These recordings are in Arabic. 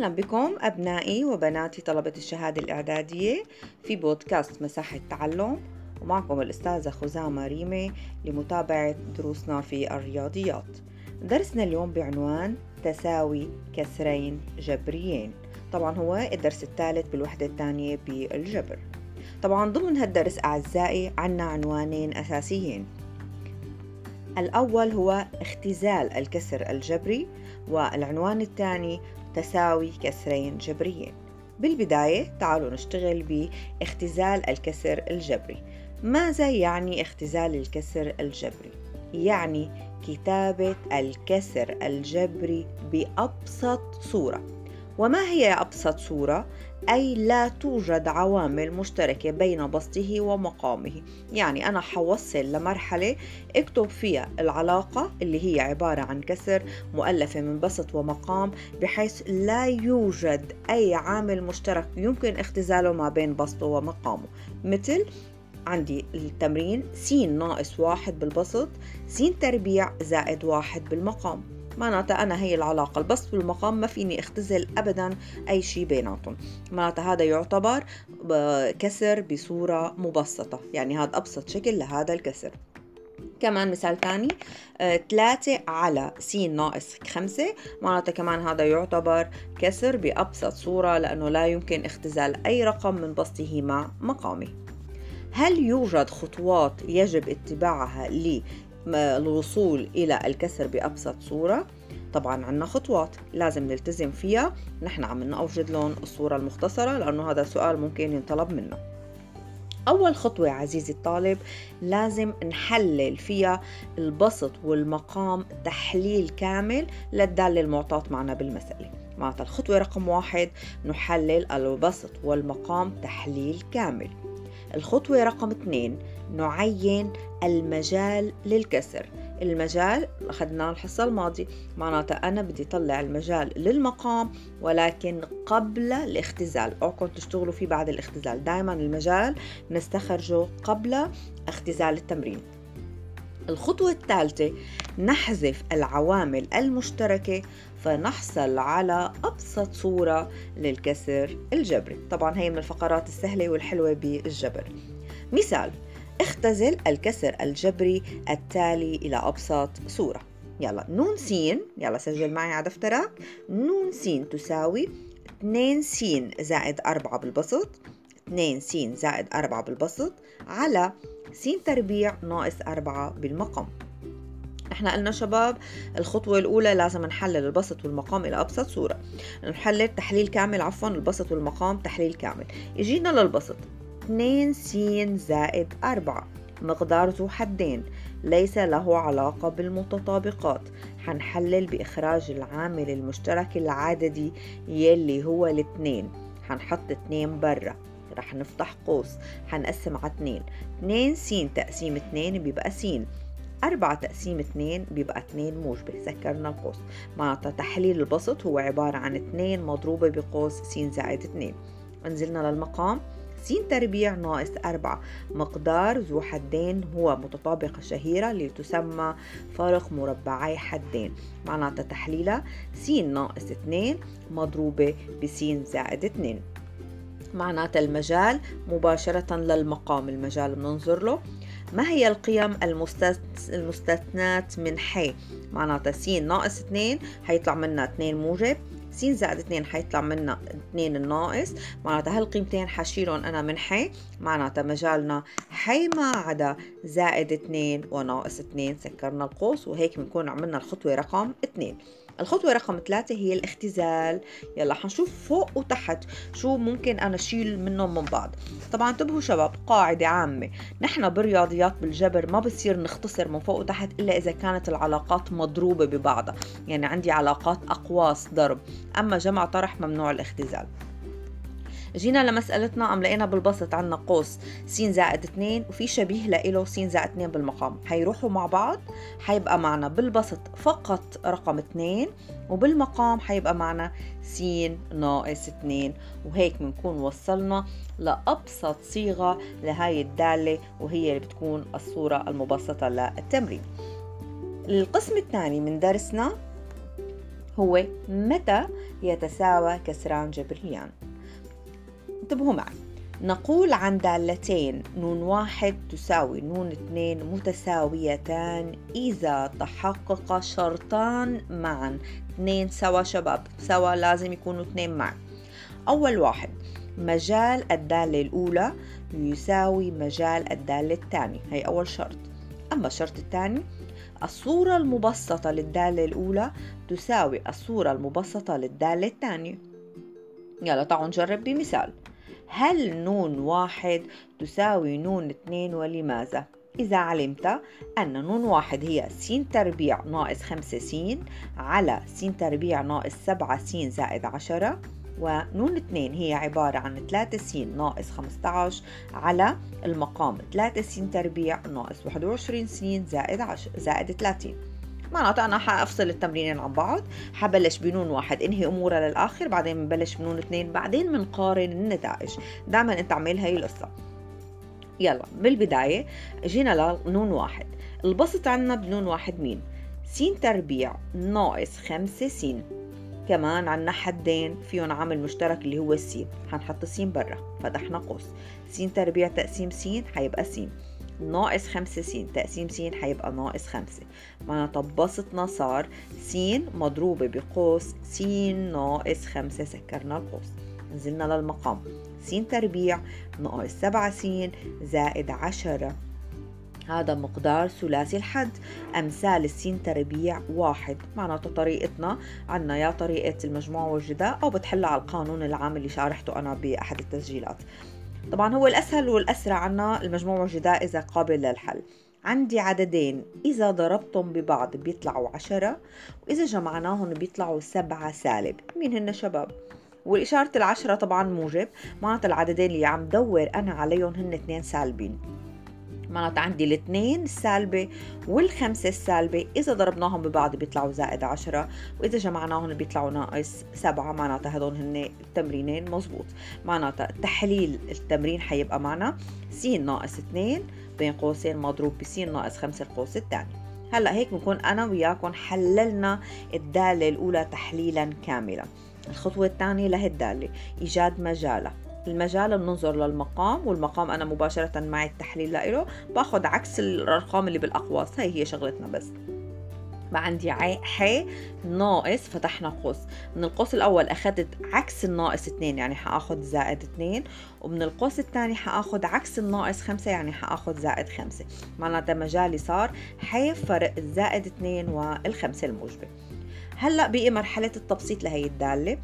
أهلا بكم أبنائي وبناتي طلبة الشهادة الإعدادية في بودكاست مساحة تعلم ومعكم الأستاذة خزامة ريمة لمتابعة دروسنا في الرياضيات. درسنا اليوم بعنوان تساوي كسرين جبريين. طبعا هو الدرس الثالث بالوحدة الثانية بالجبر. طبعا ضمن هالدرس أعزائي عنا عنوانين أساسيين. الأول هو اختزال الكسر الجبري والعنوان الثاني تساوي كسرين جبريين. بالبداية تعالوا نشتغل باختزال الكسر الجبري. ماذا يعني اختزال الكسر الجبري؟ يعني كتابة الكسر الجبري بأبسط صورة. وما هي أبسط صورة؟ أي لا توجد عوامل مشتركة بين بسطه ومقامه. يعني أنا حوصل لمرحلة اكتب فيها العلاقة اللي هي عبارة عن كسر مؤلفة من بسط ومقام بحيث لا يوجد أي عامل مشترك يمكن اختزاله ما بين بسطه ومقامه. مثل عندي التمرين س ناقص واحد بالبسط س تربيع زائد واحد بالمقام. معناتها أنا هي العلاقة البسط والمقام ما فيني اختزل أبدا أي شيء بيناتهم. معناتها هذا يعتبر كسر بصورة مبسطة. يعني هذا أبسط شكل لهذا الكسر. كمان مثال تاني ثلاثة آه، على س ناقص خمسة. معناتها كمان هذا يعتبر كسر بأبسط صورة لأنه لا يمكن اختزال أي رقم من بسطه مع مقامه. هل يوجد خطوات يجب اتباعها للوصول إلى الكسر بأبسط صورة؟ طبعا عنا خطوات لازم نلتزم فيها. نحن عم نوجد لهم الصورة المختصرة لأنه هذا سؤال ممكن ينطلب منا أول خطوة عزيزي الطالب لازم نحلل فيها البسط والمقام تحليل كامل للدالة المعطاة معنا بالمسألة معناتها الخطوة رقم واحد نحلل البسط والمقام تحليل كامل. الخطوة رقم اثنين نعين المجال للكسر. المجال أخذناه الحصة الماضية معناتها أنا بدي طلع المجال للمقام ولكن قبل الاختزال. أوعكم تشتغلوا فيه بعد الاختزال. دائما المجال نستخرجه قبل اختزال التمرين. الخطوة الثالثة نحذف العوامل المشتركة فنحصل على أبسط صورة للكسر الجبري. طبعا هي من الفقرات السهلة والحلوة بالجبر. مثال اختزل الكسر الجبري التالي إلى أبسط صورة. يلا نون سين يلا سجل معي على دفترك نون سين تساوي 2 س زائد 4 بالبسط. 2 س زائد 4 بالبسط على س تربيع ناقص 4 بالمقام. إحنا قلنا شباب الخطوة الأولى لازم نحلل البسط والمقام إلى أبسط صورة. نحلل تحليل كامل عفوا البسط والمقام تحليل كامل. يجينا للبسط. 2 س زائد 4 مقدار ذو حدين. ليس له علاقة بالمتطابقات. حنحلل بإخراج العامل المشترك العددي يلي هو الاثنين. حنحط اثنين برا. رح نفتح قوس حنقسم على اثنين. اثنين س تقسيم اثنين بيبقى س أربعة تقسيم اثنين بيبقى اثنين موجبة سكرنا القوس. معناتها تحليل البسط هو عبارة عن اثنين مضروبة بقوس س زائد اثنين. نزلنا للمقام. س تربيع ناقص أربعة. مقدار ذو حدين هو متطابقة شهيرة اللي تسمى فرق مربعي حدين. معناتها تحليلها س ناقص اثنين مضروبة بس زائد اثنين. معناتها المجال مباشرة للمقام المجال بننظر له. ما هي القيم المستثنات من حي معناتها س ناقص 2 حيطلع منها 2 موجب س زائد 2 حيطلع منها 2 الناقص. معناتها هالقيمتين حشيلهم أنا من حي معناتها مجالنا حي ما عدا زائد 2 وناقص 2 سكرنا القوس وهيك بنكون عملنا الخطوة رقم 2 الخطوة رقم ثلاثة هي الاختزال. يلا حنشوف فوق وتحت شو ممكن أنا أشيل منهم من بعض. طبعا انتبهوا شباب قاعدة عامة. نحن بالرياضيات بالجبر ما بصير نختصر من فوق وتحت إلا إذا كانت العلاقات مضروبة ببعضها. يعني عندي علاقات أقواس ضرب. أما جمع طرح ممنوع الاختزال. جينا لمسألتنا عم لقينا بالبسط عنا قوس. س زائد 2 وفي شبيه لإله س زائد 2 بالمقام. حيروحوا مع بعض حيبقى معنا بالبسط فقط رقم 2 وبالمقام حيبقى معنا س ناقص 2 وهيك بنكون وصلنا لأبسط صيغة لهاي الدالة وهي اللي بتكون الصورة المبسطة للتمرين. القسم الثاني من درسنا هو متى يتساوى كسران جبريان. انتبهوا معي. نقول عن دالتين نون واحد تساوي نون اثنين متساويتان. إذا تحقق شرطان معا اثنين سوا شباب سوا لازم يكونوا اثنين معا. أول واحد مجال الدالة الأولى يساوي مجال الدالة الثانية. هي أول شرط. أما الشرط الثاني الصورة المبسطة للدالة الأولى تساوي الصورة المبسطة للدالة الثانية. يلا تعالوا نجرب بمثال. هل نون واحد تساوي نون اثنين ولماذا؟ إذا علمت أن نون واحد هي س تربيع ناقص خمسة س على س تربيع ناقص سبعة س زائد عشرة ونون 2 هي عبارة عن 3 س ناقص 15 على المقام 3 س تربيع ناقص 21 س زائد 10 زائد 30 معناتها أنا حأفصل التمرينين عن بعض حبلش بنون واحد إنهي أمورها للآخر بعدين بنبلش بنون اثنين بعدين بنقارن النتائج. دائما أنت اعمل هي القصة. يلا بالبداية جينا لنون واحد. البسط عنا بنون واحد مين؟ س تربيع ناقص خمسة س كمان عنا حدين فيهم عامل مشترك اللي هو السين. حنحط السين برا فتحنا قوس. س تربيع تقسيم س حيبقى س ناقص خمسة س تقسيم س حيبقى ناقص خمسة معناتها بسطنا صار س مضروبة بقوس س ناقص خمسة سكرنا القوس. نزلنا للمقام. س تربيع ناقص سبعة س زائد عشرة. هذا مقدار ثلاثي الحد. أمثال السين تربيع واحد. معناته طريقتنا. عنا يا طريقة المجموع والجداء أو بتحلها على القانون العام اللي شارحته أنا بأحد التسجيلات. طبعا هو الأسهل والأسرع عنا المجموع والجداء إذا قابل للحل. عندي عددين. إذا ضربتهم ببعض بيطلعوا عشرة وإذا جمعناهم بيطلعوا سبعة سالب. مين هن شباب؟ والإشارة العشرة طبعا موجب. معناتها العددين اللي عم دور أنا عليهم هن اثنين سالبين. معناتها عندي الاثنين السالبة والخمسة السالبة. إذا ضربناهم ببعض بيطلعوا زائد عشرة وإذا جمعناهم بيطلعوا ناقص سبعة معناتها هدول هن التمرينين مزبوط. معناتها تحليل التمرين حيبقى معنا س ناقص اثنين بين قوسين مضروب بس ناقص خمسة القوس الثاني. هلأ هيك بنكون أنا وياكم حللنا الدالة الأولى تحليلا كاملا. الخطوة الثانية لهالدالة إيجاد مجالها المجال بننظر للمقام والمقام أنا مباشرة معي التحليل لإله باخذ عكس الأرقام اللي بالاقواس هي هي شغلتنا بس. ما عندي ح ناقص فتحنا قوس. من القوس الأول أخذت عكس الناقص اثنين يعني حأخذ زائد اثنين ومن القوس الثاني حأخذ عكس الناقص خمسة يعني حأخذ زائد خمسة. معناتها مجالي صار ح فرق الزائد اثنين والخمسة الموجبة. هلأ بقي مرحلة التبسيط لهي الدالة.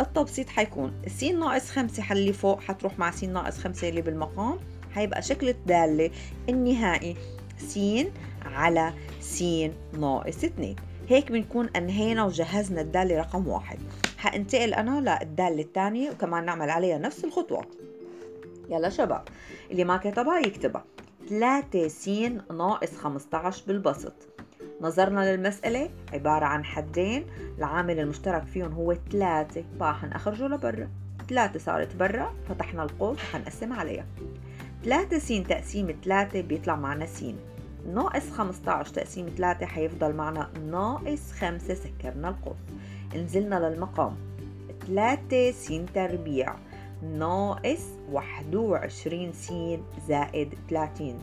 التبسيط حيكون. س ناقص خمسة حلي فوق حتروح مع س ناقص خمسة اللي بالمقام. حيبقى شكل الدالة النهائي س على س ناقص اتنين هيك بنكون أنهينا وجهزنا الدالة رقم واحد. حأنتقل أنا للدالة الثانية وكمان نعمل عليها نفس الخطوات يلا شباب اللي ما كتبها يكتبها. 3 س ناقص 15 بالبسط. نظرنا للمسألة عبارة عن حدين العامل المشترك فيهم هو ثلاثة بقى حنخرجه لبرا. ثلاثة صارت برا فتحنا القوس وحنقسم عليها. ثلاثة س تقسيم ثلاثة بيطلع معنا س ناقص 15 تقسيم 3 حيفضل معنا ناقص 5 سكرنا القوس. نزلنا للمقام. 3 س تربيع. ناقص 21 س زائد 30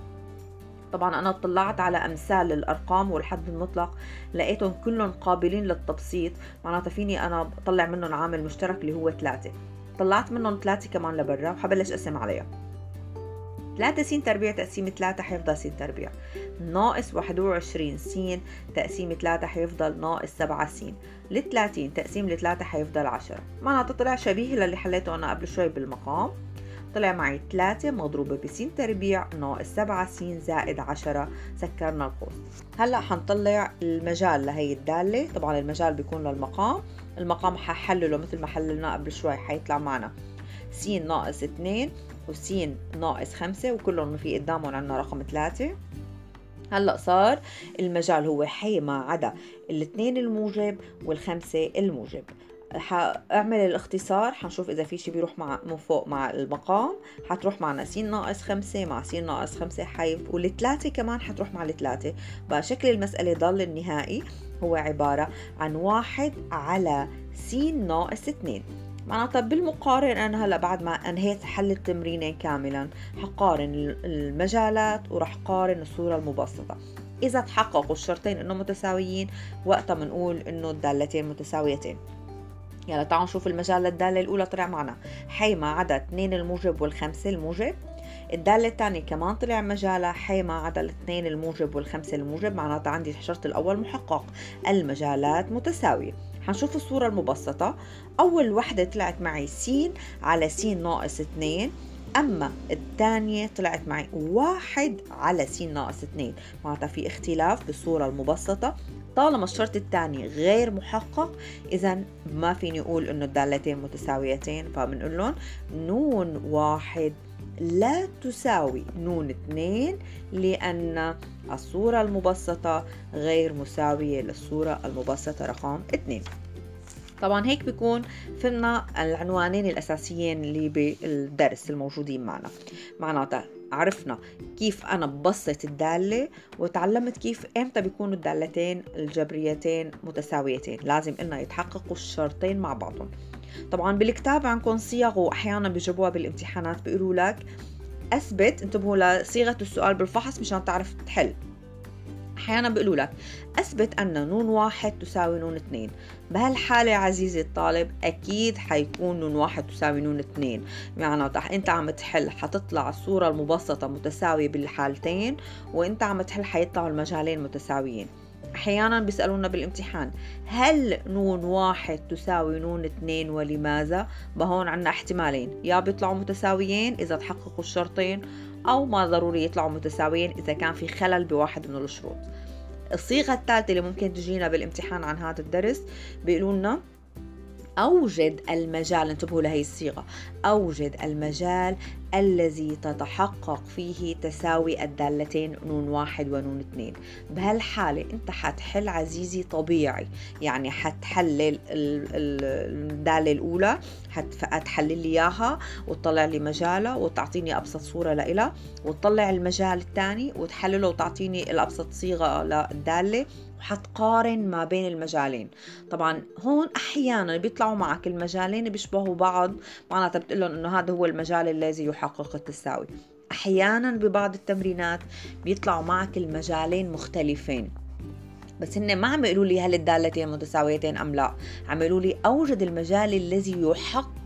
طبعا أنا طلعت على أمثال الأرقام والحد المطلق لقيتهم كلهم قابلين للتبسيط معناتها فيني أنا أطلع منهم عامل مشترك اللي هو ثلاثة طلعت منهم ثلاثة كمان لبرا وحبلش أقسم عليها. 3 س تربيع تقسيم 3 حيفضل س تربيع. ناقص 21 س تقسيم 3 حيفضل ناقص 7 س ل 30 تقسيم ل 3 حيفضل 10 معناتها طلع شبيه للي حليته أنا قبل شوي بالمقام. طلع معي 3 مضروبة ب تربيع ناقص 7 س زائد 10 سكرنا القوس هلأ حنطلع المجال لهي الدالة. طبعا المجال بيكون للمقام. المقام ححلله مثل ما حللناه قبل شوي حيطلع معنا. س ناقص 2 وس ناقص 5 وكلهم في قدامهم عنا رقم 3 هلأ صار المجال هو حي ما عدا الاثنين الموجب والخمسة الموجب. حأعمل الاختصار حنشوف إذا في شي بيروح مع من فوق مع المقام حتروح معنا س ناقص خمسة مع س ناقص خمسة حيف والثلاثة كمان حتروح مع الثلاثة. بقى شكل المسألة ضل النهائي هو عبارة عن واحد على س ناقص اثنين. معناتها بالمقارن أنا هلأ بعد ما أنهيت حل التمرينين كاملا حقارن المجالات وراح قارن الصورة المبسطة. إذا تحققوا الشرطين إنه متساويين وقتها بنقول إنه الدالتين متساويتين. يلا تعالوا نشوف المجال للدالة الأولى طلع معنا. حي ما عدا 2 الموجب والخمسة الموجب. الدالة الثانية كمان طلع مجالها حي ما عدا الاثنين الموجب والخمسة الموجب. معناتها عندي الشرط الأول محقق. المجالات متساوية. حنشوف الصورة المبسطة. أول وحدة طلعت معي س على س ناقص 2 أما الثانية طلعت معي واحد على س ناقص 2 معناتها في اختلاف بالصورة المبسطة. طالما الشرط الثاني غير محقق إذا ما فيني أقول إنه الدالتين متساويتين. فبنقول لهم نون واحد لا تساوي نون اثنين لأن الصورة المبسطة غير مساوية للصورة المبسطة رقم اثنين. طبعا هيك بيكون فهمنا العنوانين الأساسيين اللي بالدرس الموجودين معنا. معناتها عرفنا كيف أنا ببسط الدالة وتعلمت كيف إمتى بيكونوا الدالتين الجبريتين متساويتين. لازم إنها يتحققوا الشرطين مع بعضهم. طبعا بالكتاب عندكم صيغ واحيانا بيجيبوها بالامتحانات بيقولوا لك أثبت انتبهوا لصيغة السؤال بالفحص مشان تعرف تحل. أحيانا بيقولوا لك أثبت أن نون واحد تساوي نون اثنين. بهالحالة عزيزي الطالب أكيد حيكون نون واحد تساوي نون اثنين. معناتها أنت عم تحل حتطلع الصورة المبسطة متساوية بالحالتين وأنت عم تحل حيطلعوا المجالين متساويين. أحيانا بيسألونا بالامتحان هل نون واحد تساوي نون اثنين ولماذا؟ بهون عنا احتمالين. يا بيطلعوا متساويين إذا تحققوا الشرطين أو ما ضروري يطلعوا متساويين إذا كان في خلل بواحد من الشروط. الصيغة الثالثة اللي ممكن تجينا بالامتحان عن هذا الدرس بيقولوا لنا أوجد المجال انتبهوا لهي الصيغة أوجد المجال الذي تتحقق فيه تساوي الدالتين نون واحد ونون اثنين. بهالحالة أنت حتحل عزيزي طبيعي يعني حتحلل الدالة الأولى حتحلل لي إياها وتطلع لي مجالها وتعطيني أبسط صورة لإلها وتطلع المجال الثاني وتحلله وتعطيني الأبسط صيغة للدالة. وحتقارن ما بين المجالين. طبعا هون أحيانا بيطلعوا معك المجالين بيشبهوا بعض معناتها بتقول لهم إنه هذا هو المجال الذي يحقق التساوي. أحيانا ببعض التمرينات بيطلعوا معك المجالين مختلفين. بس هن ما عم يقولوا لي هل الدالتين متساويتين أم لا. عم يقولوا لي أوجد المجال الذي يحقق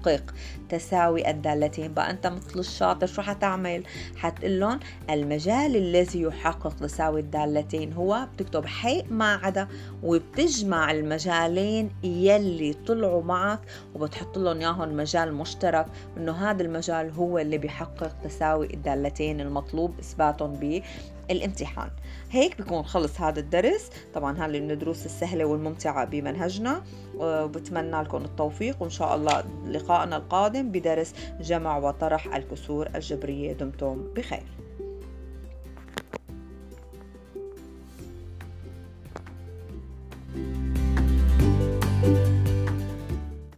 تساوي الدالتين بقى انت مثل الشاطر شو حتعمل؟ حتقول لهم المجال الذي يحقق تساوي الدالتين هو بتكتب حي ما عدا وبتجمع المجالين يلي طلعوا معك وبتحط لهم إياهم مجال مشترك إنه هذا المجال هو اللي بيحقق تساوي الدالتين المطلوب إثباتهم به الامتحان. هيك بيكون خلص هذا الدرس. طبعا هذه من الدروس السهلة والممتعة بمنهجنا وبتمنى لكم التوفيق وإن شاء الله لقائنا القادم بدرس جمع وطرح الكسور الجبرية دمتم بخير.